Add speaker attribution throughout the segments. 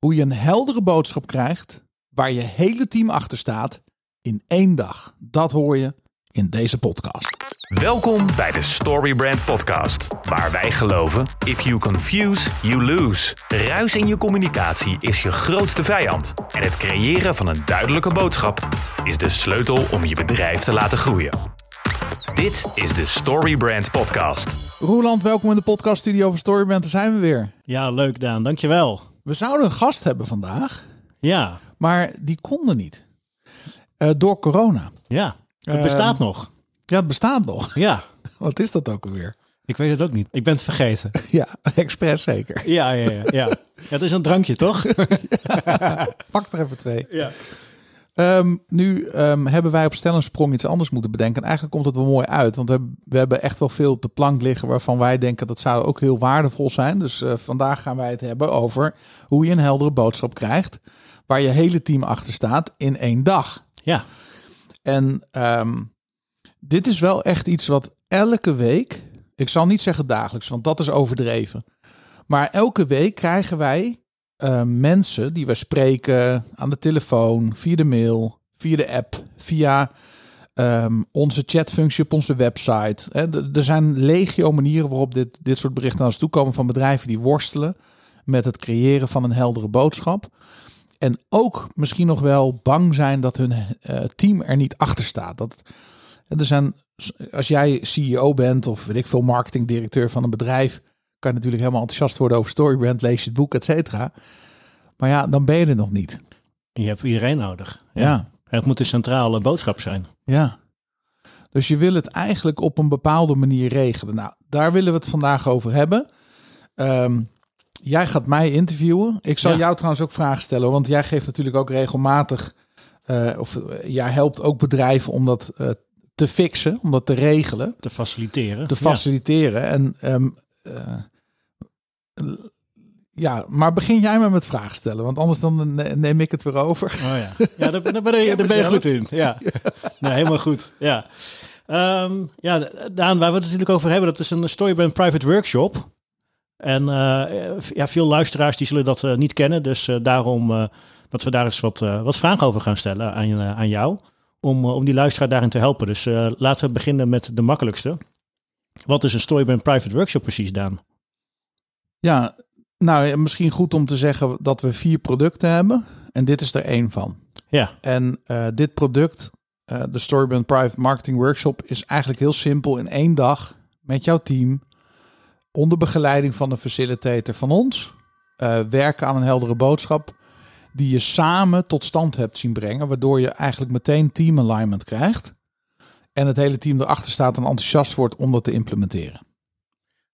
Speaker 1: Hoe je een heldere boodschap krijgt waar je hele team achter staat in één dag. Dat hoor je in deze podcast.
Speaker 2: Welkom bij de Storybrand Podcast, waar wij geloven: if you confuse, you lose. Ruis in je communicatie is je grootste vijand. En het creëren van een duidelijke boodschap is de sleutel om je bedrijf te laten groeien. Dit is de Storybrand Podcast.
Speaker 1: Roeland, welkom in de podcaststudio van Storybrand. Daar zijn we weer.
Speaker 3: Ja, leuk Daan, dankjewel.
Speaker 1: We zouden een gast hebben vandaag,
Speaker 3: Ja,
Speaker 1: maar die konden niet. Eh, door corona.
Speaker 3: ja. Het
Speaker 1: Ehm,
Speaker 3: bestaat nog.
Speaker 1: Ja, het bestaat nog.
Speaker 3: Ja,
Speaker 1: Wat is dat ook alweer?
Speaker 3: ik weet het ook niet. Ik ben het vergeten.
Speaker 1: Ja, expres zeker.
Speaker 3: Ja, ja, ja. ja. ja het is een drankje, toch?
Speaker 1: Pak er even twee.
Speaker 3: Ja.
Speaker 1: Ehm, nu ehm, hebben wij op stel en sprong iets anders moeten bedenken. En eigenlijk komt het wel mooi uit. Want we, we hebben echt wel veel op de plank liggen waarvan wij denken dat zou ook heel waardevol zijn. Dus eh, vandaag gaan wij het hebben over hoe je een heldere boodschap krijgt. Waar je hele team achter staat in één dag.
Speaker 3: Ja,
Speaker 1: En ehm, dit is wel echt iets wat elke week, ik zal niet zeggen dagelijks, want dat is overdreven. Maar elke week krijgen wij eh, mensen die wij spreken aan de telefoon, via de mail, via de app, via ehm, onze chatfunctie op onze website. Er zijn legio manieren waarop dit, dit soort berichten naar ons toe komen van bedrijven die worstelen met het creëren van een heldere boodschap. En ook misschien nog wel bang zijn dat hun eh, team er niet achter staat. Dat, er zijn, als jij CEO bent of weet ik veel, marketingdirecteur van een bedrijf, kan je natuurlijk helemaal enthousiast worden over Storybrand, lees je het boek, et cetera. Maar ja, dan ben je er nog niet.
Speaker 3: je hebt iedereen nodig.
Speaker 1: Ja.
Speaker 3: Het moet een centrale boodschap zijn.
Speaker 1: Ja. Dus je wil het eigenlijk op een bepaalde manier regelen. Nou, daar willen we het vandaag over hebben. Ehm, jij gaat mij interviewen. Ik zal
Speaker 3: Ja.
Speaker 1: jou trouwens ook vragen stellen, want jij geeft natuurlijk ook regelmatig, eh, of eh, jij helpt ook bedrijven om dat eh, te fixen, om dat te regelen,
Speaker 3: Te faciliteren.
Speaker 1: te faciliteren. En ehm, eh, ja, maar begin jij maar met vragen stellen, want anders dan ne- neem ik het weer over.
Speaker 3: Oh ja, ja daar, daar ben je,
Speaker 1: heb
Speaker 3: daar ben je goed in. Ja, nee, helemaal goed. Ja, Ehm, ja Daan, waar we het natuurlijk over hebben, dat is een Storybrand Private Workshop. En eh, ja, veel luisteraars die zullen dat eh, niet kennen. Dus eh, daarom dat we daar eens wat, wat vragen over gaan stellen aan, aan jou. Om, om die luisteraar daarin te helpen. Dus laten we beginnen met de makkelijkste. Wat is een Storybrand Private Workshop precies, Daan?
Speaker 1: Ja, nou misschien goed om te zeggen dat we vier producten hebben. En dit is er één van.
Speaker 3: Ja,
Speaker 1: En eh, dit product, eh, de Storybrand Private Marketing Workshop, is eigenlijk heel simpel in één dag met jouw team. Onder begeleiding van een facilitator van ons. eh, werken aan een heldere boodschap. Die je samen tot stand hebt zien brengen. Waardoor je eigenlijk meteen team alignment krijgt. En het hele team erachter staat en enthousiast wordt om dat te implementeren.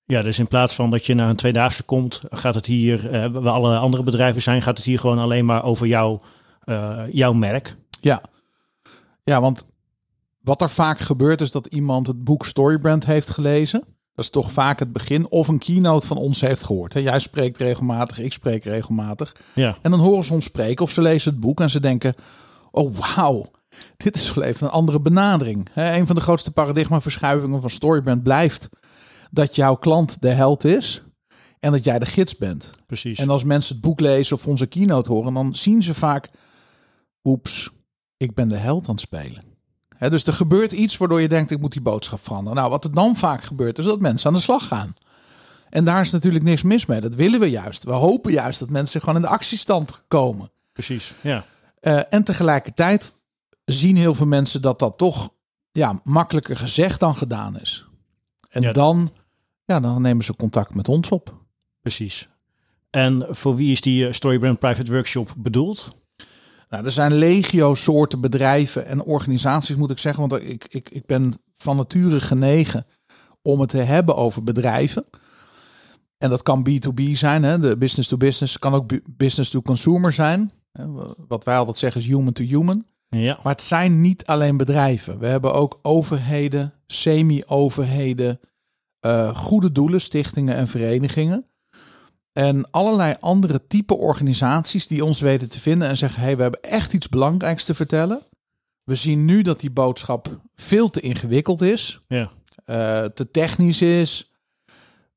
Speaker 3: Ja, dus in plaats van dat je naar een tweedaagse komt, gaat het hier, eh, waar alle andere bedrijven zijn, gaat het hier gewoon alleen maar over jou, eh, jouw merk.
Speaker 1: Ja. ja, want wat er vaak gebeurt is dat iemand het boek Storybrand heeft gelezen. Dat is toch vaak het begin. Of een keynote van ons heeft gehoord. Hè. Jij spreekt regelmatig, ik spreek regelmatig.
Speaker 3: Ja,
Speaker 1: En dan horen ze ons spreken of ze lezen het boek en ze denken... Oh, wauw, dit is wel even een andere benadering. Hè, een van de grootste paradigmaverschuivingen van Storybrand blijft... dat jouw klant de held is en dat jij de gids bent.
Speaker 3: precies.
Speaker 1: En als mensen het boek lezen of onze keynote horen, dan zien ze vaak, oeps, ik ben de held aan het spelen. Dus er gebeurt iets waardoor je denkt, ik moet die boodschap veranderen. Nou, wat er dan vaak gebeurt, is dat mensen aan de slag gaan. En daar is natuurlijk niks mis mee. Dat willen we juist. We hopen juist dat mensen gewoon in de actiestand komen.
Speaker 3: precies. Ja,
Speaker 1: Eh, en tegelijkertijd zien heel veel mensen dat dat toch ja, makkelijker gezegd dan gedaan is. En
Speaker 3: Ja.
Speaker 1: dan, ja, dan nemen ze contact met ons op.
Speaker 3: precies. En voor wie is die eh, Storybrand Private Workshop bedoeld?
Speaker 1: Nou, er zijn legio soorten bedrijven en organisaties, moet ik zeggen. Want ik, ik, ik ben van nature genegen om het te hebben over bedrijven. En dat kan B2B zijn, hè, de business to business. kan ook bu- business to consumer zijn. Hè, Wat wij altijd zeggen is human to human.
Speaker 3: Ja,
Speaker 1: Maar het zijn niet alleen bedrijven. We hebben ook overheden, semi-overheden, eh, goede doelen, stichtingen en verenigingen. En allerlei andere type organisaties die ons weten te vinden en zeggen: hey, we hebben echt iets belangrijks te vertellen. We zien nu dat die boodschap veel te ingewikkeld is,
Speaker 3: ja,
Speaker 1: eh, te technisch is.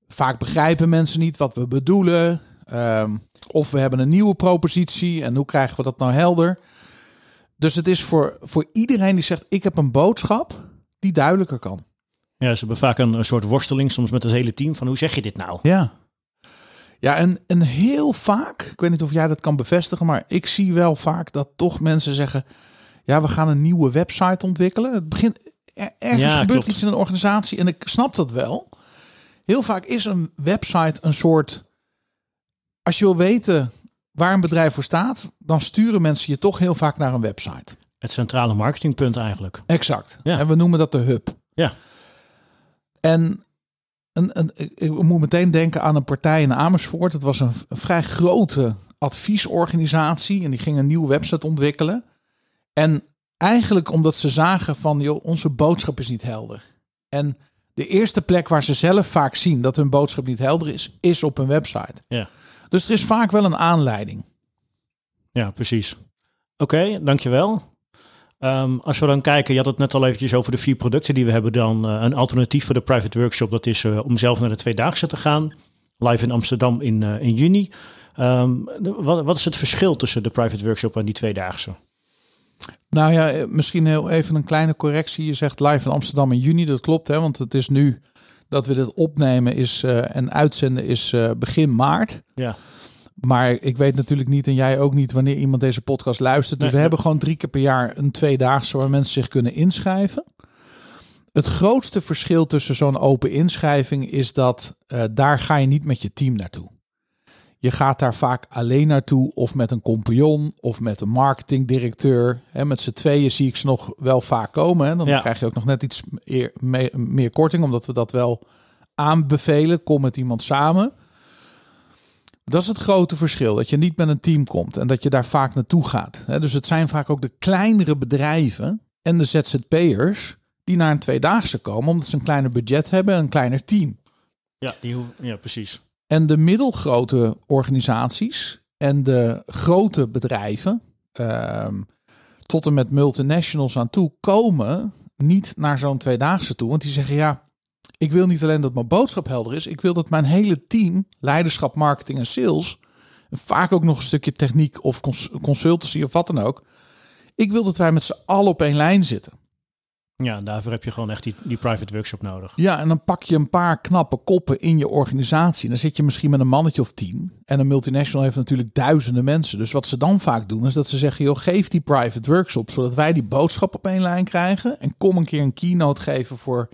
Speaker 1: Vaak begrijpen mensen niet wat we bedoelen. Ehm, Of we hebben een nieuwe propositie en hoe krijgen we dat nou helder? Dus het is voor, voor iedereen die zegt: Ik heb een boodschap die duidelijker kan.
Speaker 3: Ja, ze hebben vaak een, een soort worsteling soms met het hele team van hoe zeg je dit nou?
Speaker 1: Ja. Ja, en, en heel vaak, ik weet niet of jij dat kan bevestigen, maar ik zie wel vaak dat toch mensen zeggen: Ja, we gaan een nieuwe website ontwikkelen. Het begint er- ergens
Speaker 3: Ja,
Speaker 1: gebeurt
Speaker 3: klopt.
Speaker 1: iets in een organisatie en ik snap dat wel. Heel vaak is een website een soort. Als je wil weten waar een bedrijf voor staat, dan sturen mensen je toch heel vaak naar een website.
Speaker 3: Het centrale marketingpunt eigenlijk.
Speaker 1: Exact.
Speaker 3: Ja.
Speaker 1: En we noemen dat de hub.
Speaker 3: Ja.
Speaker 1: En een, een, ik- moet meteen denken aan een partij in Amersfoort. Het was een, een vrij grote adviesorganisatie en die ging een nieuwe website ontwikkelen. En eigenlijk omdat ze zagen van, joh, onze boodschap is niet helder. En de eerste plek waar ze zelf vaak zien dat hun boodschap niet helder is, is op hun website.
Speaker 3: Ja.
Speaker 1: Dus er is vaak wel een aanleiding.
Speaker 3: Ja, precies. Oké, dankjewel. Ehm, als we dan kijken, je had het net al eventjes over de vier producten die we hebben dan. eh, een alternatief voor de private workshop, dat is eh, om zelf naar de Tweedaagse te gaan. Live in Amsterdam in, eh, in juni. Ehm, wat, wat is het verschil tussen de private workshop en die Tweedaagse?
Speaker 1: Nou ja, misschien heel even een kleine correctie. Je zegt live in Amsterdam in juni. Dat klopt, hè? Want het is nu dat we dit opnemen is, en uitzenden is begin maart.
Speaker 3: Ja,
Speaker 1: Maar ik weet natuurlijk niet en jij ook niet wanneer iemand deze podcast luistert. Dus
Speaker 3: Nee,
Speaker 1: we hebben gewoon drie keer per jaar een tweedaagse waar mensen zich kunnen inschrijven. Het grootste verschil tussen zo'n open inschrijving is dat eh, daar ga je niet met je team naartoe. Je gaat daar vaak alleen naartoe of met een compagnon of met een marketingdirecteur. Hè, met z'n tweeën zie ik ze nog wel vaak komen. Hè. Dan
Speaker 3: Ja.
Speaker 1: krijg je ook nog net iets meer, meer, meer korting, omdat we dat wel aanbevelen. Kom met iemand samen. Dat is het grote verschil. Dat je niet met een team komt en dat je daar vaak naartoe gaat. Dus het zijn vaak ook de kleinere bedrijven en de ZZP'ers die naar een tweedaagse komen, omdat ze een kleiner budget hebben en een kleiner team.
Speaker 3: ja, die hoef- ja precies.
Speaker 1: En de middelgrote organisaties en de grote bedrijven, ehm, tot en met multinationals aan toe, komen niet naar zo'n tweedaagse toe. Want die zeggen ja, ik wil niet alleen dat mijn boodschap helder is, ik wil dat mijn hele team, leiderschap, marketing en sales, en vaak ook nog een stukje techniek of cons- consultancy of wat dan ook. Ik wil dat wij met z'n allen op één lijn zitten.
Speaker 3: Ja, daarvoor heb je gewoon echt die, die private workshop nodig.
Speaker 1: Ja, en dan pak je een paar knappe koppen in je organisatie. Dan zit je misschien met een mannetje of tien. En een multinational heeft natuurlijk duizenden mensen. Dus wat ze dan vaak doen, is dat ze zeggen: joh, geef die private workshop, zodat wij die boodschap op één lijn krijgen. En kom een keer een keynote geven voor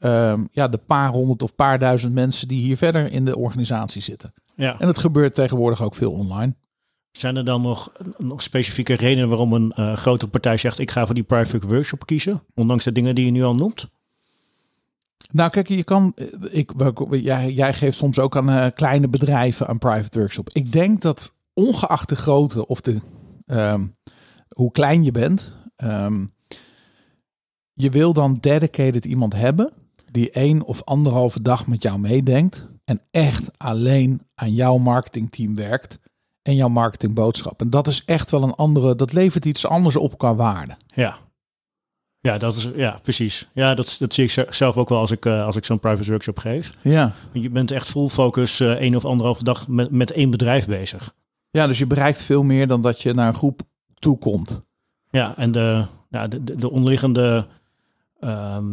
Speaker 1: ehm, ja, de paar honderd of paar duizend mensen die hier verder in de organisatie zitten.
Speaker 3: Ja.
Speaker 1: En het gebeurt tegenwoordig ook veel online.
Speaker 3: Zijn er dan nog, nog specifieke redenen waarom een eh, grotere partij zegt: ik ga voor die private workshop kiezen? Ondanks de dingen die je nu al noemt?
Speaker 1: Nou, kijk, je kan. eh, Ik, jij, jij geeft soms ook aan eh, kleine bedrijven een private workshop. Ik denk dat ongeacht de grootte of de, ehm, hoe klein je bent, ehm, je wil dan dedicated iemand hebben die één of anderhalve dag met jou meedenkt en echt alleen aan jouw marketingteam werkt en jouw marketingboodschap. En dat is echt wel een andere. Dat levert iets anders op qua waarde.
Speaker 3: Ja. Ja, dat is, ja precies. Ja, dat, dat zie ik ze- zelf ook wel als ik, eh, als ik zo'n private workshop geef.
Speaker 1: Ja.
Speaker 3: Want Je bent echt full focus eh één of anderhalve dag met, met één bedrijf bezig.
Speaker 1: Ja, dus je bereikt veel meer dan dat je naar een groep toekomt.
Speaker 3: Ja, en de, ja, de, de, de onderliggende, ehm,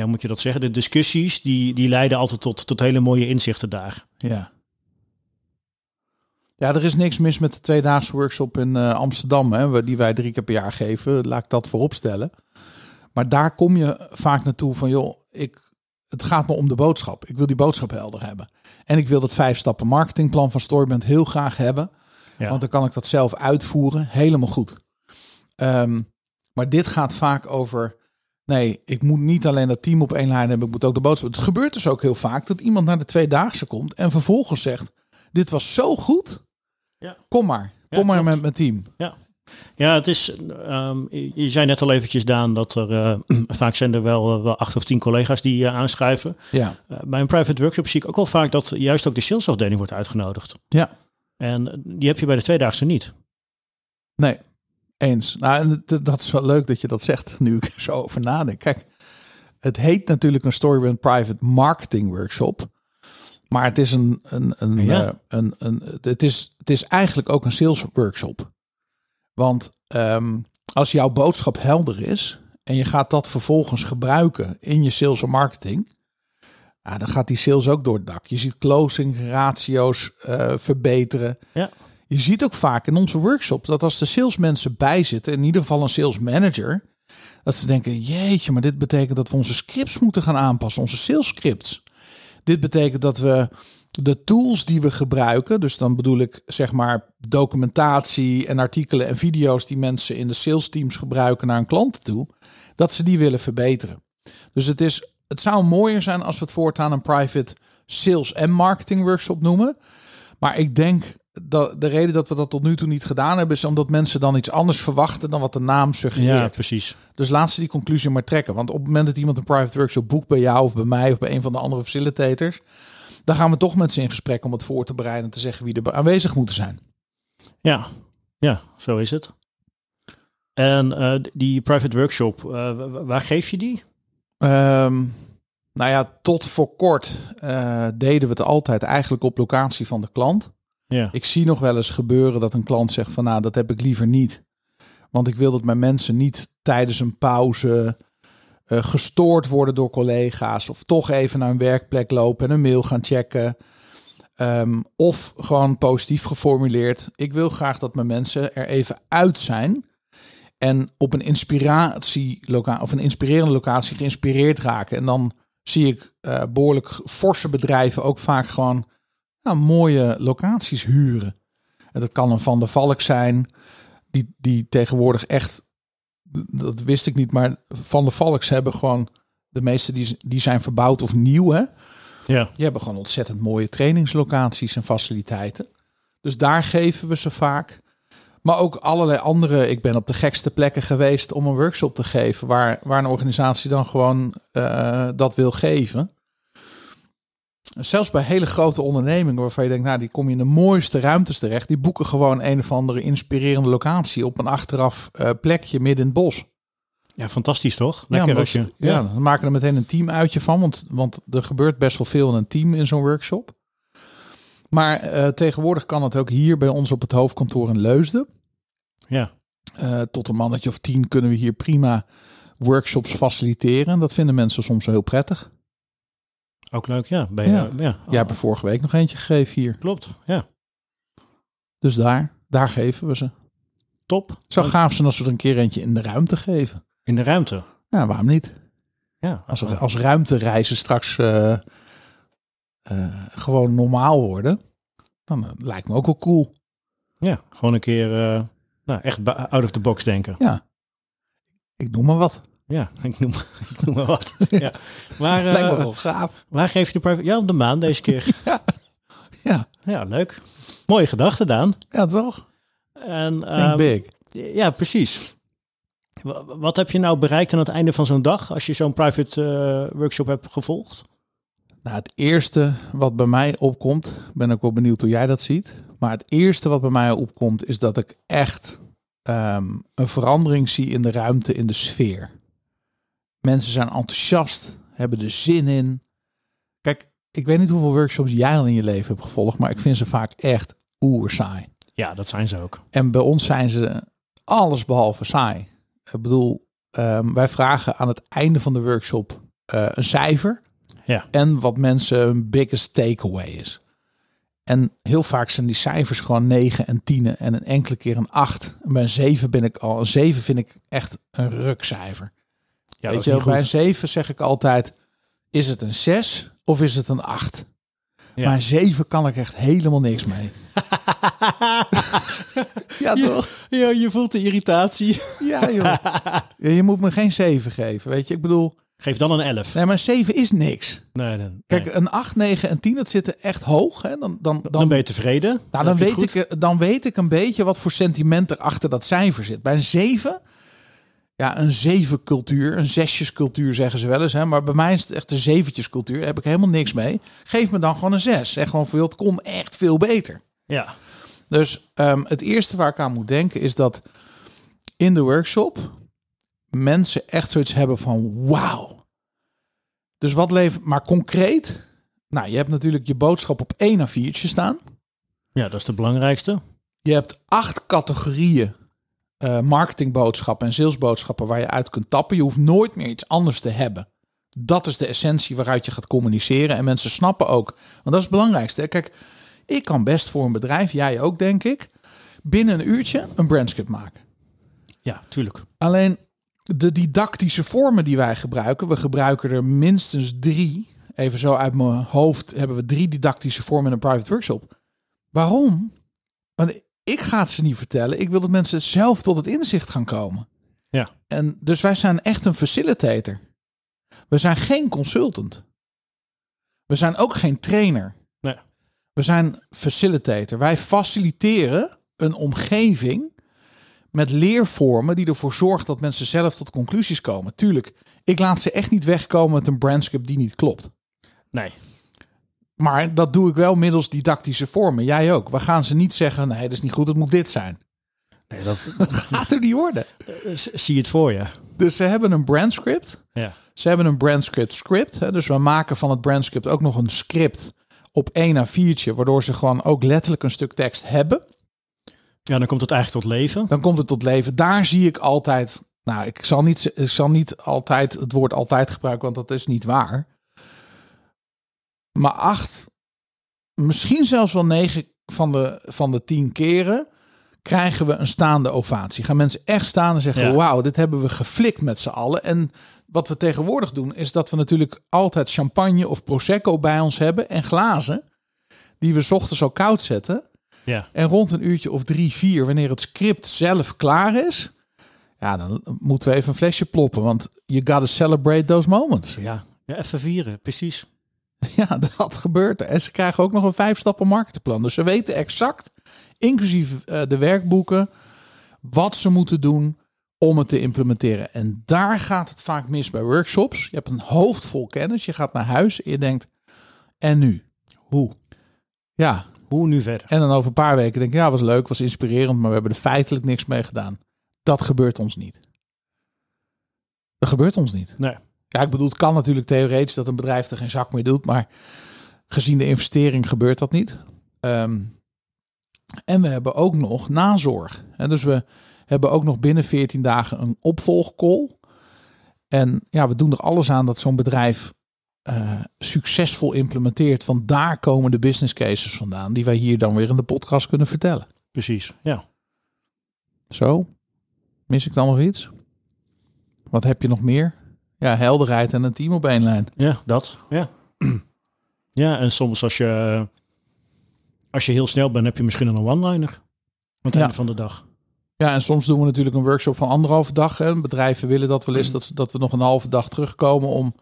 Speaker 3: ja, moet je dat zeggen? De discussies, die, die leiden altijd tot, tot hele mooie inzichten daar.
Speaker 1: Ja. Ja, er is niks mis met de tweedaagse workshop in eh, Amsterdam, hè, die wij drie keer per jaar geven. Laat ik dat voorop stellen. Maar daar kom je vaak naartoe van, joh, ik, het gaat me om de boodschap. Ik wil die boodschap helder hebben. En ik wil dat vijf stappen marketingplan van Storyband heel graag hebben.
Speaker 3: Ja.
Speaker 1: Want dan kan ik dat zelf uitvoeren. Helemaal goed. Ehm, maar dit gaat vaak over. Nee, ik moet niet alleen dat team op één lijn hebben, ik moet ook de boodschap. Het gebeurt dus ook heel vaak dat iemand naar de tweedaagse komt en vervolgens zegt: Dit was zo goed.
Speaker 3: Ja.
Speaker 1: Kom maar.
Speaker 3: Ja,
Speaker 1: Kom maar met mijn team.
Speaker 3: Ja, het is. ehm, je je zei net al eventjes, Daan, dat er eh, vaak zijn er wel, eh, wel acht of tien collega's die eh, aanschrijven.
Speaker 1: Ja.
Speaker 3: Bij een private workshop zie ik ook wel vaak dat juist ook de salesafdeling wordt uitgenodigd.
Speaker 1: Ja.
Speaker 3: En die heb je bij de tweedaagse niet.
Speaker 1: Nee. Eens. Nou, en dat is wel leuk dat je dat zegt, nu ik er zo over nadenk. Kijk, het heet natuurlijk een Storybrand Private Marketing Workshop. Maar het is een, een, een,
Speaker 3: Ja.
Speaker 1: eh, een, een, het, is, het is eigenlijk ook een sales workshop. Want ehm, als jouw boodschap helder is en je gaat dat vervolgens gebruiken in je sales en marketing, ja, dan gaat die sales ook door het dak. Je ziet closing ratio's eh, verbeteren.
Speaker 3: Ja.
Speaker 1: Je ziet ook vaak in onze workshops dat als de salesmensen bij zitten, in ieder geval een sales manager, dat ze denken, jeetje, maar dit betekent dat we onze scripts moeten gaan aanpassen, onze sales scripts. Dit betekent dat we de tools die we gebruiken, dus dan bedoel ik zeg maar documentatie en artikelen en video's die mensen in de sales teams gebruiken naar een klant toe, dat ze die willen verbeteren. Dus het is, het zou mooier zijn als we het voortaan een private sales en marketing workshop noemen. Maar ik denk de reden dat we dat tot nu toe niet gedaan hebben, is omdat mensen dan iets anders verwachten dan wat de naam
Speaker 3: Ja,
Speaker 1: suggereert.
Speaker 3: precies.
Speaker 1: Dus laat ze die conclusie maar trekken. Want op het moment dat iemand een private workshop boekt bij jou of bij mij of bij een van de andere facilitators, dan gaan we toch met ze in gesprek om het voor te bereiden en te zeggen wie er aanwezig moeten zijn.
Speaker 3: Ja, ja, zo is het. En eh, die private workshop, eh, wa- wa- waar geef je die?
Speaker 1: Ehm, nou ja, tot voor kort eh, deden we het altijd eigenlijk op locatie van de klant.
Speaker 3: Ja,
Speaker 1: Ik zie nog wel eens gebeuren dat een klant zegt van nou, dat heb ik liever niet. Want ik wil dat mijn mensen niet tijdens een pauze eh, gestoord worden door collega's. Of toch even naar een werkplek lopen en een mail gaan checken. Ehm, of gewoon positief geformuleerd. Ik wil graag dat mijn mensen er even uit zijn. En op een inspiratielocatie of een inspirerende locatie geïnspireerd raken. En dan zie ik eh, behoorlijk forse bedrijven ook vaak gewoon nou, mooie locaties huren. En dat kan een Van der Valk zijn, die, die tegenwoordig echt, dat wist ik niet, maar Van der Valks hebben gewoon, de meeste die, die zijn verbouwd of nieuw, hè?
Speaker 3: ja,
Speaker 1: Die hebben gewoon ontzettend mooie trainingslocaties en faciliteiten. Dus daar geven we ze vaak. Maar ook allerlei andere. Ik ben op de gekste plekken geweest om een workshop te geven. Waar, waar een organisatie dan gewoon eh, dat wil geven. Zelfs bij hele grote ondernemingen waarvan je denkt, nou, die kom je in de mooiste ruimtes terecht. Die boeken gewoon een of andere inspirerende locatie op een achteraf eh, plekje midden in het bos.
Speaker 3: ja, fantastisch toch?
Speaker 1: Ja,
Speaker 3: Lekker
Speaker 1: omdat
Speaker 3: als je...
Speaker 1: ja, dan maken er meteen een team uitje van. Want, want er gebeurt best wel veel in een team in zo'n workshop. Maar eh, tegenwoordig kan het ook hier bij ons op het hoofdkantoor in Leusden.
Speaker 3: ja.
Speaker 1: Eh, tot een mannetje of tien kunnen we hier prima workshops faciliteren. En dat vinden mensen soms wel heel prettig.
Speaker 3: Ook leuk, ja. Ben je,
Speaker 1: Ja.
Speaker 3: ja.
Speaker 1: Jij hebt er vorige week nog eentje gegeven hier.
Speaker 3: Klopt, ja.
Speaker 1: Dus daar, daar geven we ze.
Speaker 3: Top.
Speaker 1: Het zou gaaf zijn als we er een keer eentje in de ruimte geven.
Speaker 3: In de ruimte.
Speaker 1: Ja, waarom niet?
Speaker 3: Ja,
Speaker 1: Als, er, als ruimtereizen straks eh, eh, gewoon normaal worden, dan eh, lijkt me ook wel cool.
Speaker 3: ja, gewoon een keer nou, echt out of the box denken.
Speaker 1: Ja, ik noem maar wat.
Speaker 3: Ja, ik noem, ik noem maar wat. ja. Maar eh,
Speaker 1: lijkt me wel gaaf.
Speaker 3: waar geef je de private... Ja, op de maan deze keer.
Speaker 1: Ja,
Speaker 3: ja, leuk. Mooie gedachte, Daan.
Speaker 1: ja toch?
Speaker 3: En, ehm,
Speaker 1: big.
Speaker 3: Ja, precies. Wa- Wat heb je nou bereikt aan het einde van zo'n dag als je zo'n private eh, workshop hebt gevolgd?
Speaker 1: Nou, het eerste wat bij mij opkomt, ben ik wel benieuwd hoe jij dat ziet. Maar het eerste wat bij mij opkomt, is dat ik echt ehm, een verandering zie in de ruimte, in de sfeer. Mensen zijn enthousiast, hebben er zin in. Kijk, ik weet niet hoeveel workshops jij al in je leven hebt gevolgd, maar ik vind ze vaak echt oerzaai.
Speaker 3: Ja, dat zijn ze ook.
Speaker 1: En bij ons zijn ze alles behalve saai. Ik bedoel, ehm, wij vragen aan het einde van de workshop eh, een cijfer.
Speaker 3: Ja.
Speaker 1: En wat mensen hun biggest takeaway is. En heel vaak zijn die cijfers gewoon 9 en 10 en een enkele keer een 8. En bij een 7 ben ik al. Een 7 vind ik echt een rukcijfer.
Speaker 3: Ja,
Speaker 1: Weet je, bij een
Speaker 3: goed.
Speaker 1: 7 zeg ik altijd: is het een 6 of is het een 8?
Speaker 3: Ja.
Speaker 1: Maar een 7 kan ik echt helemaal niks mee. ja, toch?
Speaker 3: Ja, je voelt de irritatie.
Speaker 1: Ja, joh. Je moet me geen 7 geven, weet je. Ik bedoel,
Speaker 3: Geef dan een 11.
Speaker 1: nee, maar 7 is niks.
Speaker 3: Nee, nee,
Speaker 1: Kijk, een 8, 9 en 10, dat zitten echt hoog. Hè? Dan, dan, dan,
Speaker 3: dan ben je tevreden.
Speaker 1: nou, dan,
Speaker 3: je
Speaker 1: weet ik, eh, dan weet ik een beetje wat voor sentiment er achter dat cijfer zit. Bij een 7, ja, een 7 cultuur, een zesjescultuur zeggen ze wel eens. Hè? Maar bij mij is het echt een zeventjescultuur. Daar heb ik helemaal niks mee. Geef me dan gewoon een 6. Zeg gewoon joh, het kon echt veel beter.
Speaker 3: Ja,
Speaker 1: Dus ehm, het eerste waar ik aan moet denken is dat in de workshop mensen echt zoiets hebben van wauw. Dus wat levert, maar concreet, nou, je hebt natuurlijk je boodschap op één A4'tje staan.
Speaker 3: Ja, dat is de belangrijkste.
Speaker 1: Je hebt acht categorieën uh, marketingboodschappen en salesboodschappen waar je uit kunt tappen. Je hoeft nooit meer iets anders te hebben. Dat is de essentie waaruit je gaat communiceren. En mensen snappen ook, want dat is het belangrijkste. Kijk, ik kan best voor een bedrijf, jij ook denk ik, binnen een uurtje een brandscript maken.
Speaker 3: Ja, tuurlijk.
Speaker 1: Alleen de didactische vormen die wij gebruiken, we gebruiken er minstens drie. Even zo uit mijn hoofd hebben we drie didactische vormen in een private workshop. Waarom? Want ik ga het ze niet vertellen. Ik wil dat mensen zelf tot het inzicht gaan komen.
Speaker 3: Ja.
Speaker 1: En dus wij zijn echt een facilitator. We zijn geen consultant. We zijn ook geen trainer.
Speaker 3: Nee.
Speaker 1: We zijn facilitator. Wij faciliteren een omgeving met leervormen die ervoor zorgt dat mensen zelf tot conclusies komen. Tuurlijk, ik laat ze echt niet wegkomen met een brandscript die niet klopt.
Speaker 3: Nee.
Speaker 1: Maar dat doe ik wel middels didactische vormen. Jij ook. We gaan ze niet zeggen, nee, dat is niet goed, het moet dit zijn.
Speaker 3: Nee, dat,
Speaker 1: dat gaat er niet worden.
Speaker 3: Zie je het voor je.
Speaker 1: Dus ze hebben een brandscript.
Speaker 3: Ja.
Speaker 1: Ze hebben een brandscript script. Hè, dus we maken van het brandscript ook nog een script op 1 à 4'tje, waardoor ze gewoon ook letterlijk een stuk tekst hebben.
Speaker 3: Ja, dan komt het eigenlijk tot leven.
Speaker 1: Dan komt het tot leven. Daar zie ik altijd. Nou, ik zal niet, ik zal niet altijd het woord altijd gebruiken, want dat is niet waar. Maar acht, misschien zelfs wel negen van de, van de tien keren krijgen we een staande ovatie. Gaan mensen echt staan en zeggen:
Speaker 3: Ja.
Speaker 1: Wauw, dit hebben we geflikt met z'n allen. En wat we tegenwoordig doen, is dat we natuurlijk altijd champagne of prosecco bij ons hebben en glazen. Die we 's ochtends al koud zetten.
Speaker 3: Ja.
Speaker 1: En rond een uurtje of drie, vier, wanneer het script zelf klaar is, ja, dan moeten we even een flesje ploppen. Want you gotta celebrate those moments.
Speaker 3: Ja. ja, even vieren, precies.
Speaker 1: Ja, dat gebeurt er. En ze krijgen ook nog een vijf stappen marketingplan. Dus ze weten exact, inclusief eh, de werkboeken, wat ze moeten doen om het te implementeren. En daar gaat het vaak mis bij workshops. Je hebt een hoofd vol kennis. Je gaat naar huis en je denkt, en nu?
Speaker 3: Hoe?
Speaker 1: Ja,
Speaker 3: Hoe nu verder?
Speaker 1: En dan over een paar weken denk ik, ja, was leuk, was inspirerend, maar we hebben er feitelijk niks mee gedaan. Dat gebeurt ons niet. Dat gebeurt ons niet.
Speaker 3: Nee.
Speaker 1: Ja, ik bedoel, het kan natuurlijk theoretisch dat een bedrijf er geen zak meer doet, maar gezien de investering gebeurt dat niet. Ehm, en we hebben ook nog nazorg. En dus we hebben ook nog binnen 14 dagen een opvolgcall. En ja, we doen er alles aan dat zo'n bedrijf eh, succesvol implementeert. Want daar komen de business cases vandaan, die wij hier dan weer in de podcast kunnen vertellen.
Speaker 3: Precies, ja.
Speaker 1: Zo, mis ik dan nog iets? Wat heb je nog meer? Ja, helderheid en een team op één lijn.
Speaker 3: Ja, dat. Ja. ja, en soms als je, als je heel snel bent, heb je misschien een one-liner. Aan het
Speaker 1: Ja.
Speaker 3: einde van de dag.
Speaker 1: Ja, en soms doen we natuurlijk een workshop van anderhalve dag. Hè. Bedrijven willen dat wel eens, dat, ze- dat we nog een halve dag terugkomen om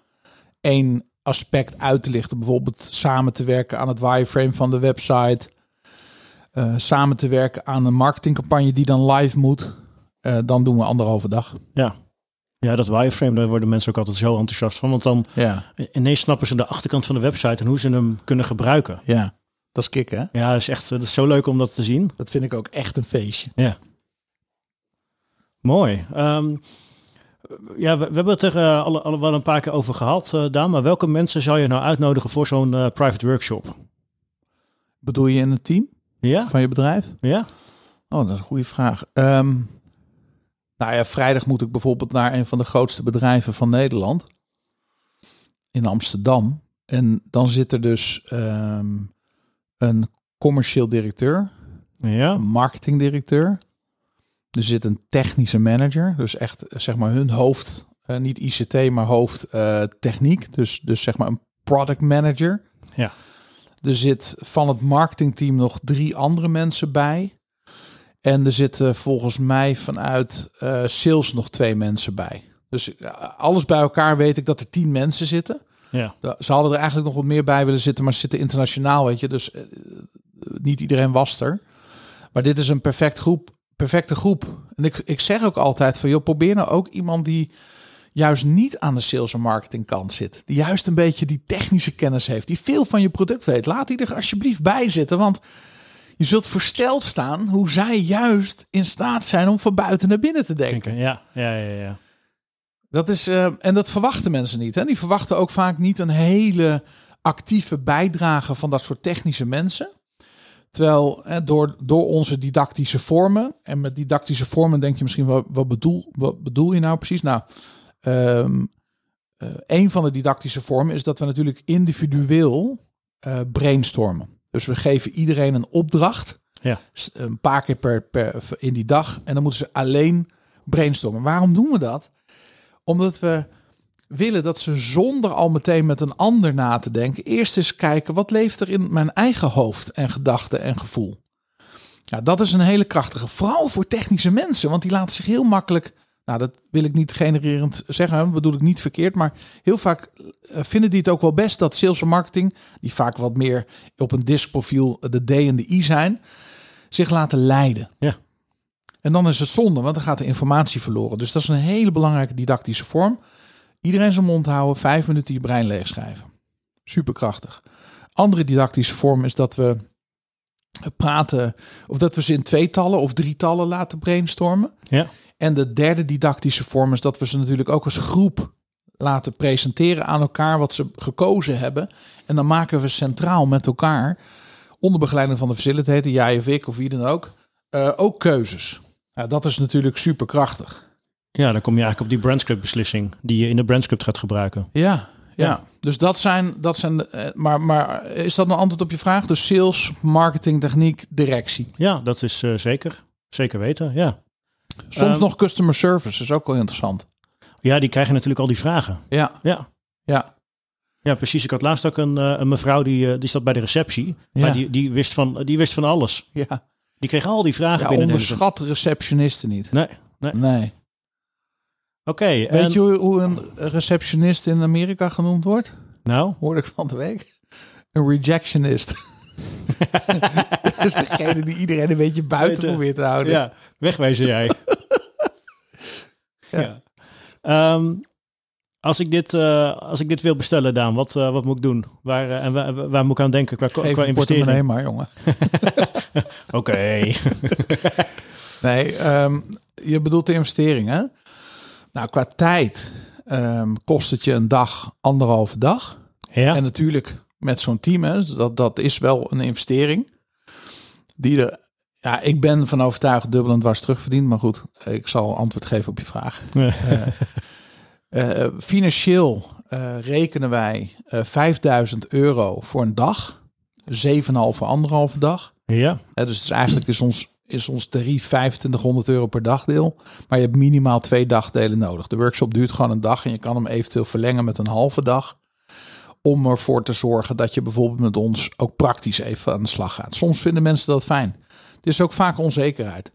Speaker 1: één aspect uit te lichten. Bijvoorbeeld samen te werken aan het wireframe van de website. Eh, samen te werken aan een marketingcampagne die dan live moet. Eh, dan doen we anderhalve dag.
Speaker 3: Ja. Ja, dat wireframe, daar worden mensen ook altijd zo enthousiast van. Want dan
Speaker 1: Ja,
Speaker 3: ineens snappen ze de achterkant van de website en hoe ze hem kunnen gebruiken.
Speaker 1: ja. Dat is kicken, hè?
Speaker 3: Ja, dat is echt dat is zo leuk om dat te zien.
Speaker 1: Dat vind ik ook echt een feestje.
Speaker 3: Ja. Mooi. Ehm, ja, we, we hebben het er alle, alle wel een paar keer over gehad, eh, Daan. Maar welke mensen zou je nou uitnodigen voor zo'n eh, private workshop?
Speaker 1: Bedoel je in het team
Speaker 3: Ja?
Speaker 1: van je bedrijf?
Speaker 3: Ja?
Speaker 1: Oh, dat is een goede vraag. Ehm, nou ja, vrijdag moet ik bijvoorbeeld naar een van de grootste bedrijven van Nederland. In Amsterdam. En dan zit er dus ehm, een commercieel directeur,
Speaker 3: Ja?
Speaker 1: een marketingdirecteur. Er zit een technische manager. Dus echt, zeg maar, hun hoofd, eh, niet ICT, maar hoofd eh, techniek. Dus, dus zeg maar een product manager.
Speaker 3: Ja.
Speaker 1: Er zit van het marketingteam nog drie andere mensen bij. En er zitten volgens mij vanuit eh, sales nog twee mensen bij. Dus eh, alles bij elkaar weet ik dat er tien mensen zitten.
Speaker 3: Ja.
Speaker 1: Ze hadden er eigenlijk nog wat meer bij willen zitten, maar ze zitten internationaal, weet je. Dus eh, niet iedereen was er. Maar dit is een perfect groep, perfecte groep. En ik, ik zeg ook altijd van, joh, probeer nou ook iemand die juist niet aan de sales en marketing kant zit. Die juist een beetje die technische kennis heeft. Die veel van je product weet. Laat die er alsjeblieft bij zitten, want je zult versteld staan hoe zij juist in staat zijn om van buiten naar binnen te denken.
Speaker 3: Ja, ja, ja, ja.
Speaker 1: Dat is, eh, en dat verwachten mensen niet. Hè? Die verwachten ook vaak niet een hele actieve bijdrage van dat soort technische mensen. Terwijl hè, door, door onze didactische vormen, en met didactische vormen denk je misschien, wat, wat, bedoel, wat bedoel je nou precies? Nou, ehm, eh, een van de didactische vormen is dat we natuurlijk individueel eh, brainstormen. Dus we geven iedereen een opdracht,
Speaker 3: Ja.
Speaker 1: een paar keer per, per, in die dag, en dan moeten ze alleen brainstormen. Waarom doen we dat? Omdat we willen dat ze zonder al meteen met een ander na te denken, eerst eens kijken wat leeft er in mijn eigen hoofd en gedachten en gevoel. Ja, dat is een hele krachtige, vooral voor technische mensen, want die laten zich heel makkelijk, nou dat wil ik niet genererend zeggen, dat bedoel ik niet verkeerd, maar heel vaak eh, vinden die het ook wel best dat sales en marketing, die vaak wat meer op een diskprofiel de D en de I zijn, zich laten leiden.
Speaker 3: Ja.
Speaker 1: En dan is het zonde, want dan gaat de informatie verloren. Dus dat is een hele belangrijke didactische vorm. Iedereen zijn mond houden, vijf minuten je brein leegschrijven. Superkrachtig. Andere didactische vorm is dat we praten, of dat we ze in tweetallen of drietallen laten brainstormen.
Speaker 3: Ja.
Speaker 1: En de derde didactische vorm is dat we ze natuurlijk ook als groep laten presenteren aan elkaar wat ze gekozen hebben. En dan maken we centraal met elkaar, onder begeleiding van de facilitator, jij of ik of wie dan ook, eh, ook keuzes. Ja, dat is natuurlijk superkrachtig.
Speaker 3: Ja, dan kom je eigenlijk op die brandscript beslissing die je in de brandscript gaat gebruiken.
Speaker 1: Ja, ja.
Speaker 3: Ja.
Speaker 1: dus dat zijn, dat zijn de- eh, maar, maar is dat een antwoord op je vraag? Dus sales, marketing, techniek, directie.
Speaker 3: Ja, dat is eh, zeker. Zeker weten, ja.
Speaker 1: Soms
Speaker 3: Ehm,
Speaker 1: nog customer service, is ook wel interessant.
Speaker 3: Ja, die krijgen natuurlijk al die vragen.
Speaker 1: Ja,
Speaker 3: Ja,
Speaker 1: ja,
Speaker 3: ja precies. Ik had laatst ook een, eh, een mevrouw die, eh, die zat bij de receptie. Maar die, die, wist van, die wist van alles.
Speaker 1: ja.
Speaker 3: Die kreeg al die vragen
Speaker 1: ja
Speaker 3: binnen.
Speaker 1: onderschat de receptionisten niet.
Speaker 3: Nee, nee.
Speaker 1: Nee.
Speaker 3: Oké.
Speaker 1: Weet
Speaker 3: en-
Speaker 1: je hoe, hoe een receptionist in Amerika genoemd wordt?
Speaker 3: Nou,
Speaker 1: Hoorde ik van de week. Een rejectionist. dat is degene die iedereen een beetje buiten
Speaker 3: Buiten.
Speaker 1: probeert te houden.
Speaker 3: ja, wegwezen jij. ja. Ehm, als, ik dit, eh, als ik dit wil bestellen, Daan, wat, eh, wat moet ik doen? Waar, eh, en waar, waar moet ik aan denken qua,
Speaker 1: Geef
Speaker 3: qua investering?
Speaker 1: maar, jongen.
Speaker 3: Oké.
Speaker 1: Nee, ehm, je bedoelt de investering, hè? Nou, qua tijd ehm, kost het je een dag, anderhalve dag.
Speaker 3: ja,
Speaker 1: En natuurlijk met zo'n team, hè, dat, dat is wel een investering. Die er, ja, ik ben van overtuigd dubbel en dwars terugverdiend. Maar goed, ik zal antwoord geven op je vraag. Eh, financieel eh, rekenen wij eh 5000 euro voor een dag. 7,5 voor anderhalve dag.
Speaker 3: ja,
Speaker 1: dus het is eigenlijk is ons, is ons tarief 2500 euro per dagdeel. Maar je hebt minimaal twee dagdelen nodig. De workshop duurt gewoon een dag en je kan hem eventueel verlengen met een halve dag. Om ervoor te zorgen dat je bijvoorbeeld met ons ook praktisch even aan de slag gaat. Soms vinden mensen dat fijn. Het is ook vaak onzekerheid.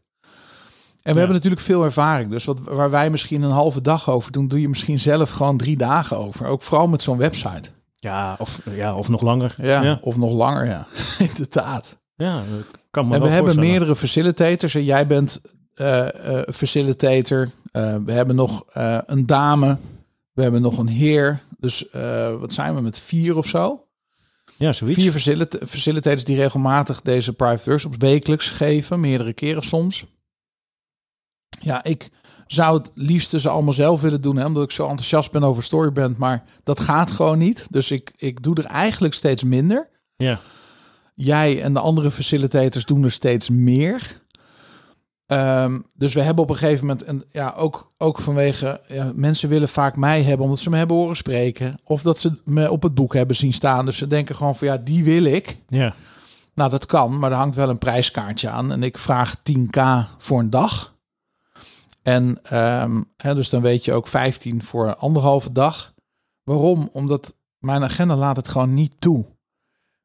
Speaker 1: En we hebben natuurlijk veel ervaring. Dus wat, waar wij misschien een halve dag over doen, doe je misschien zelf gewoon drie dagen over. Ook vooral met zo'n website.
Speaker 3: ja, of, ja, of nog langer.
Speaker 1: Ja,
Speaker 3: ja,
Speaker 1: Of nog langer, ja. Inderdaad.
Speaker 3: ja dat kan me
Speaker 1: En we hebben meerdere facilitators. En jij bent eh, eh, facilitator. Eh, we hebben nog een dame. We hebben nog een heer. Dus wat zijn we met vier of zo?
Speaker 3: Ja, zoiets.
Speaker 1: Vier facilit- facilitators die regelmatig deze private workshops wekelijks geven. Meerdere keren soms. Ja, ik zou het liefst ze allemaal zelf willen doen. Hè, omdat ik zo enthousiast ben over Storyband. Maar dat gaat gewoon niet. Dus ik, ik doe er eigenlijk steeds minder.
Speaker 3: Ja,
Speaker 1: Jij en de andere facilitators doen er steeds meer. Ehm, dus we hebben op een gegeven moment, en ja, ook, ook vanwege, ja, mensen willen vaak mij hebben omdat ze me hebben horen spreken. Of dat ze me op het boek hebben zien staan. Dus ze denken gewoon van ja, die wil ik.
Speaker 3: ja,
Speaker 1: Nou, dat kan, maar er hangt wel een prijskaartje aan. En ik vraag 10k voor een dag. En ehm, hè, dus dan weet je ook 15 voor anderhalve dag. Waarom? Omdat mijn agenda laat het gewoon niet toe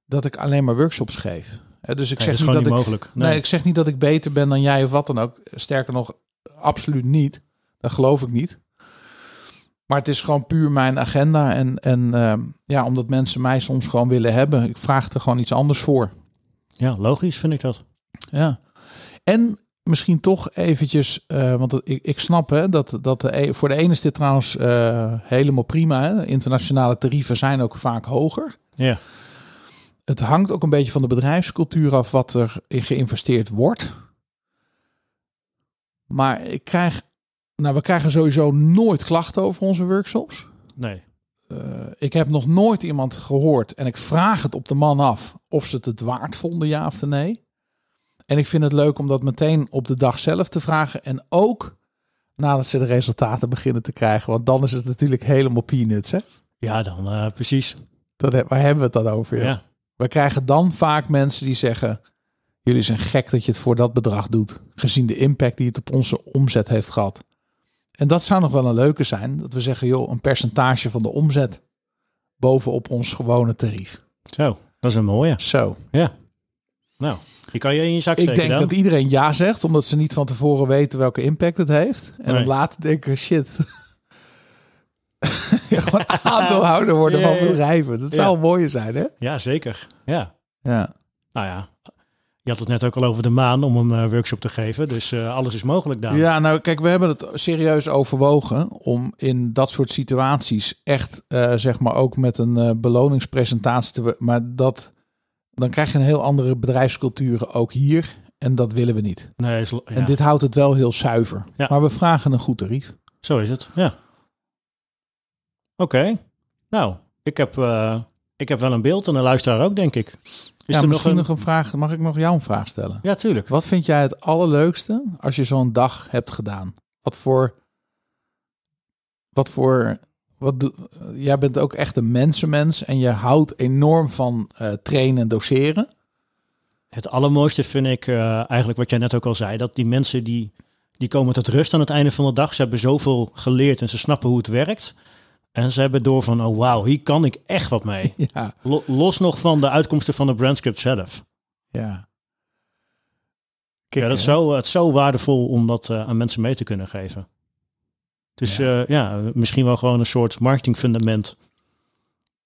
Speaker 1: dat ik alleen maar workshops geef. Dus ik
Speaker 3: Nee,
Speaker 1: zeg
Speaker 3: dat
Speaker 1: niet
Speaker 3: gewoon
Speaker 1: dat
Speaker 3: niet
Speaker 1: ik,
Speaker 3: mogelijk.
Speaker 1: nee.
Speaker 3: Nee.
Speaker 1: ik zeg niet dat ik beter ben dan jij of wat dan ook. Sterker nog, absoluut niet. Dat geloof ik niet. Maar het is gewoon puur mijn agenda. En, en ehm, ja, omdat mensen mij soms gewoon willen hebben. Ik vraag er gewoon iets anders voor.
Speaker 3: Ja, logisch vind ik dat.
Speaker 1: Ja. En misschien toch eventjes, eh, want ik, ik snap hè, dat, dat de, e- voor de ene is dit trouwens eh, helemaal prima. Hè. Internationale tarieven zijn ook vaak hoger.
Speaker 3: Ja,
Speaker 1: Het hangt ook een beetje van de bedrijfscultuur af wat er in geïnvesteerd wordt. Maar ik krijg, nou, we krijgen sowieso nooit klachten over onze workshops.
Speaker 3: nee.
Speaker 1: eh, ik heb nog nooit iemand gehoord en ik vraag het op de man af of ze het het waard vonden, ja of nee. En ik vind het leuk om dat meteen op de dag zelf te vragen en ook nadat ze de resultaten beginnen te krijgen, want dan is het natuurlijk helemaal peanuts, hè?
Speaker 3: Ja, dan eh, precies.
Speaker 1: He- waar hebben we het dan over?
Speaker 3: Ja.
Speaker 1: We krijgen dan vaak mensen die zeggen: Jullie zijn gek dat je het voor dat bedrag doet, gezien de impact die het op onze omzet heeft gehad. En dat zou nog wel een leuke zijn, dat we zeggen: joh, een percentage van de omzet bovenop ons gewone tarief.
Speaker 3: Zo, dat is een mooie.
Speaker 1: Zo.
Speaker 3: Ja. Nou, die kan je in je zak
Speaker 1: Ik denk
Speaker 3: dan.
Speaker 1: dat iedereen ja zegt, omdat ze niet van tevoren weten welke impact het heeft. En dan later denken: shit. Gewoon aandeelhouder worden van bedrijven. Dat zou mooie zijn, hè?
Speaker 3: Ja, zeker. Ja.
Speaker 1: Ja.
Speaker 3: Nou ja, je had het net ook al over de maan om een eh, workshop te geven. Dus eh, alles is mogelijk daar.
Speaker 1: Ja, nou kijk, we hebben het serieus overwogen om in dat soort situaties echt, eh, zeg maar, ook met een beloningspresentatie te... Maar dat, dan krijg je een heel andere bedrijfscultuur ook hier. En dat willen we niet.
Speaker 3: Nee, is, ja.
Speaker 1: En dit houdt het wel heel zuiver.
Speaker 3: Ja.
Speaker 1: Maar we vragen een goed tarief.
Speaker 3: Zo is het, ja. Oké. Nou, ik heb, eh, ik heb wel een beeld en een luisteraar ook, denk ik. Is
Speaker 1: ja,
Speaker 3: er nog
Speaker 1: misschien
Speaker 3: een...
Speaker 1: nog een vraag. Mag ik nog jou een vraag stellen?
Speaker 3: Ja, tuurlijk.
Speaker 1: Wat vind jij het allerleukste als je zo'n dag hebt gedaan? Wat voor. Wat voor. Wat jij bent ook echt een mensenmens en je houdt enorm van eh, trainen en doseren.
Speaker 3: Het allermooiste vind ik eh, eigenlijk wat jij net ook al zei. Dat die mensen die, die komen tot rust aan het einde van de dag. Ze hebben zoveel geleerd en ze snappen hoe het werkt. En ze hebben door van, oh wauw, hier kan ik echt wat mee.
Speaker 1: Ja,
Speaker 3: Lo- Los nog van de uitkomsten van de brandscript zelf.
Speaker 1: ja.
Speaker 3: ja, dat is zo, het is zo waardevol om dat eh, aan mensen mee te kunnen geven. Dus
Speaker 1: Ja.
Speaker 3: ja. ja, misschien wel gewoon een soort marketingfundament.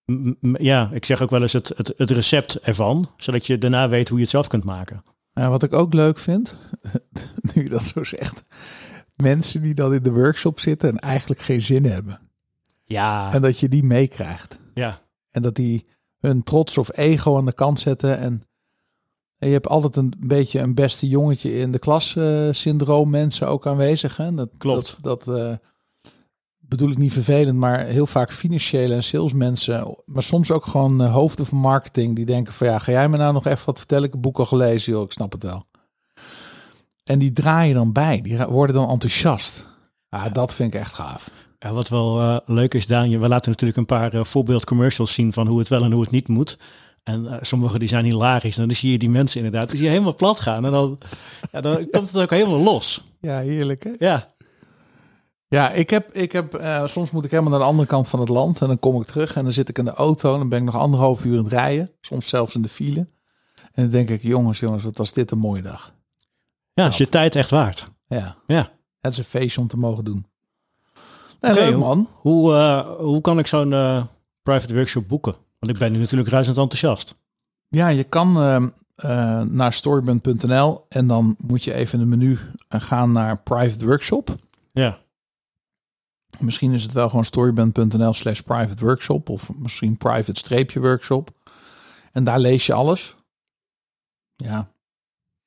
Speaker 3: M- Ja, ik zeg ook wel eens het, het, het recept ervan, zodat je daarna weet hoe je het zelf kunt maken.
Speaker 1: En wat ik ook leuk vind, nu je dat zo zegt, mensen die dan in de workshop zitten en eigenlijk geen zin hebben.
Speaker 3: Ja,
Speaker 1: En dat je die meekrijgt.
Speaker 3: ja,
Speaker 1: En dat die hun trots of ego aan de kant zetten. En, en je hebt altijd een beetje een beste jongetje in de klas eh, syndroom mensen ook aanwezig. Hè? Dat,
Speaker 3: Klopt.
Speaker 1: Dat, dat eh, bedoel ik niet vervelend, maar heel vaak financiële en salesmensen. Maar soms ook gewoon eh, hoofden van marketing die denken van ja, ga jij me nou nog even wat vertellen? Ik heb het boek al gelezen, joh, ik snap het wel. En die draaien dan bij, die worden dan enthousiast. Ja, dat vind ik echt gaaf.
Speaker 3: Ja, wat wel eh, leuk is, Daan, we laten natuurlijk een paar eh, voorbeeldcommercials zien van hoe het wel en hoe het niet moet. En eh, sommige die zijn hilarisch. En dan zie je die mensen inderdaad, die helemaal plat gaan. En dan, ja, dan komt het ook helemaal los.
Speaker 1: Ja, heerlijk hè?
Speaker 3: Ja,
Speaker 1: Ja, ik heb, ik heb soms moet ik helemaal naar de andere kant van het land en dan kom ik terug en dan zit ik in de auto en dan ben ik nog anderhalf uur aan het rijden, soms zelfs in de file. En dan denk ik, jongens, jongens, wat was dit een mooie dag.
Speaker 3: ja is je tijd echt waard.
Speaker 1: Ja,
Speaker 3: Ja.
Speaker 1: het is een feestje om te mogen doen. Nee, leuk
Speaker 3: hoe-
Speaker 1: man.
Speaker 3: Hoe, eh, hoe kan ik zo'n eh, private workshop boeken? Want ik ben nu natuurlijk ruisend enthousiast.
Speaker 1: Ja, je kan ehm, eh, naar storyband.nl en dan moet je even in het menu gaan naar private workshop.
Speaker 3: Ja,
Speaker 1: Misschien is het wel gewoon storyband.nl slash private workshop of misschien private streepje workshop. En daar lees je alles. Ja,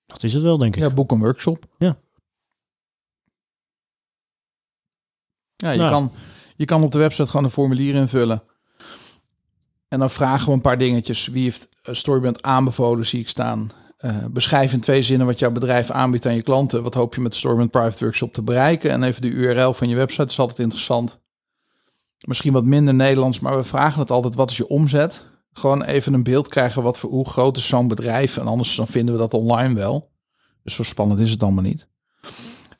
Speaker 3: dat is het wel, denk ik.
Speaker 1: Ja, boek een workshop.
Speaker 3: Ja.
Speaker 1: Ja, je,
Speaker 3: Nou.
Speaker 1: kan, je kan op de website gewoon een formulier invullen. En dan vragen we een paar dingetjes. Wie heeft Storyband aanbevolen, zie ik staan. Eh, beschrijf in twee zinnen wat jouw bedrijf aanbiedt aan je klanten. Wat hoop je met de Storyband Private Workshop te bereiken? En even de URL van je website is altijd interessant. Misschien wat minder Nederlands, maar we vragen het altijd. Wat is je omzet? Gewoon even een beeld krijgen wat voor hoe groot is zo'n bedrijf. En anders dan vinden we dat online wel. Dus zo spannend is het allemaal niet.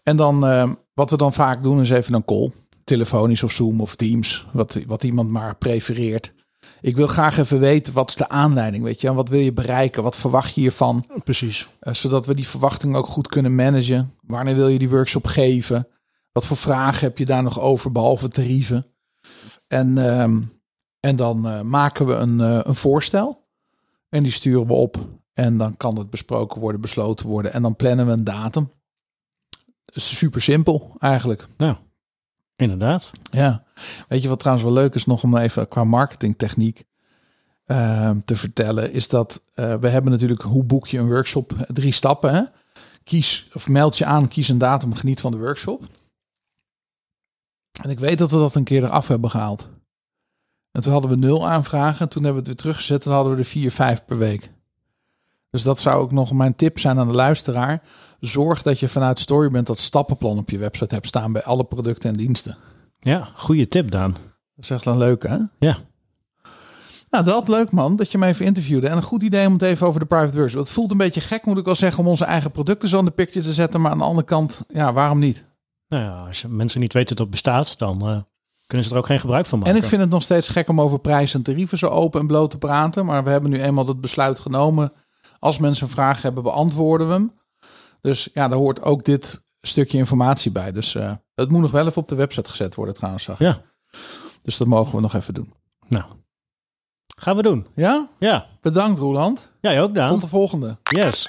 Speaker 1: En dan, eh, wat we dan vaak doen, is even een call. Telefonisch of Zoom of Teams. Wat, wat iemand maar prefereert. Ik wil graag even weten, wat is de aanleiding? Weet je, en wat wil je bereiken? Wat verwacht je hiervan?
Speaker 3: Precies.
Speaker 1: Eh, zodat we die verwachtingen ook goed kunnen managen. Wanneer wil je die workshop geven? Wat voor vragen heb je daar nog over, behalve tarieven? En, ehm, en dan eh, maken we een, eh, een voorstel. En die sturen we op. En dan kan het besproken worden, besloten worden. En dan plannen we een datum. is super simpel eigenlijk.
Speaker 3: Inderdaad.
Speaker 1: Ja. Weet je wat trouwens wel leuk is nog om even qua marketingtechniek ehm, te vertellen, is dat eh, we hebben natuurlijk hoe boek je een workshop, drie stappen. Kies of meld je aan, kies een datum, geniet van de workshop. En ik weet dat we dat een keer eraf hebben gehaald. En toen hadden we nul aanvragen. En toen hebben we het weer teruggezet. Toen hadden we er vier, vijf per week. Dus dat zou ook nog mijn tip zijn aan de luisteraar. Zorg dat je vanuit Storyband dat stappenplan op je website hebt staan bij alle producten en diensten.
Speaker 3: Ja, goede tip, Daan.
Speaker 1: Dat is echt een leuke, hè?
Speaker 3: Ja.
Speaker 1: Nou, dat leuk man, dat je me even interviewde. En een goed idee om het even over de private workshop. Het voelt een beetje gek, moet ik wel zeggen, om onze eigen producten zo aan de picture te zetten. Maar aan de andere kant, ja, waarom niet?
Speaker 3: Nou ja, als mensen niet weten dat het bestaat, dan eh, kunnen ze er ook geen gebruik van maken.
Speaker 1: En ik vind het nog steeds gek om over prijzen en tarieven zo open en bloot te praten. Maar we hebben nu eenmaal het besluit genomen. Als mensen een vraag hebben, beantwoorden we hem. Dus ja, daar hoort ook dit stukje informatie bij. Dus uh, het moet nog wel even op de website gezet worden trouwens. Zag.
Speaker 3: Ja.
Speaker 1: Dus dat mogen we nog even doen.
Speaker 3: Nou, gaan we doen.
Speaker 1: Ja?
Speaker 3: Ja.
Speaker 1: Bedankt Roland.
Speaker 3: Jij ook, Daan.
Speaker 1: Tot de volgende.
Speaker 3: Yes.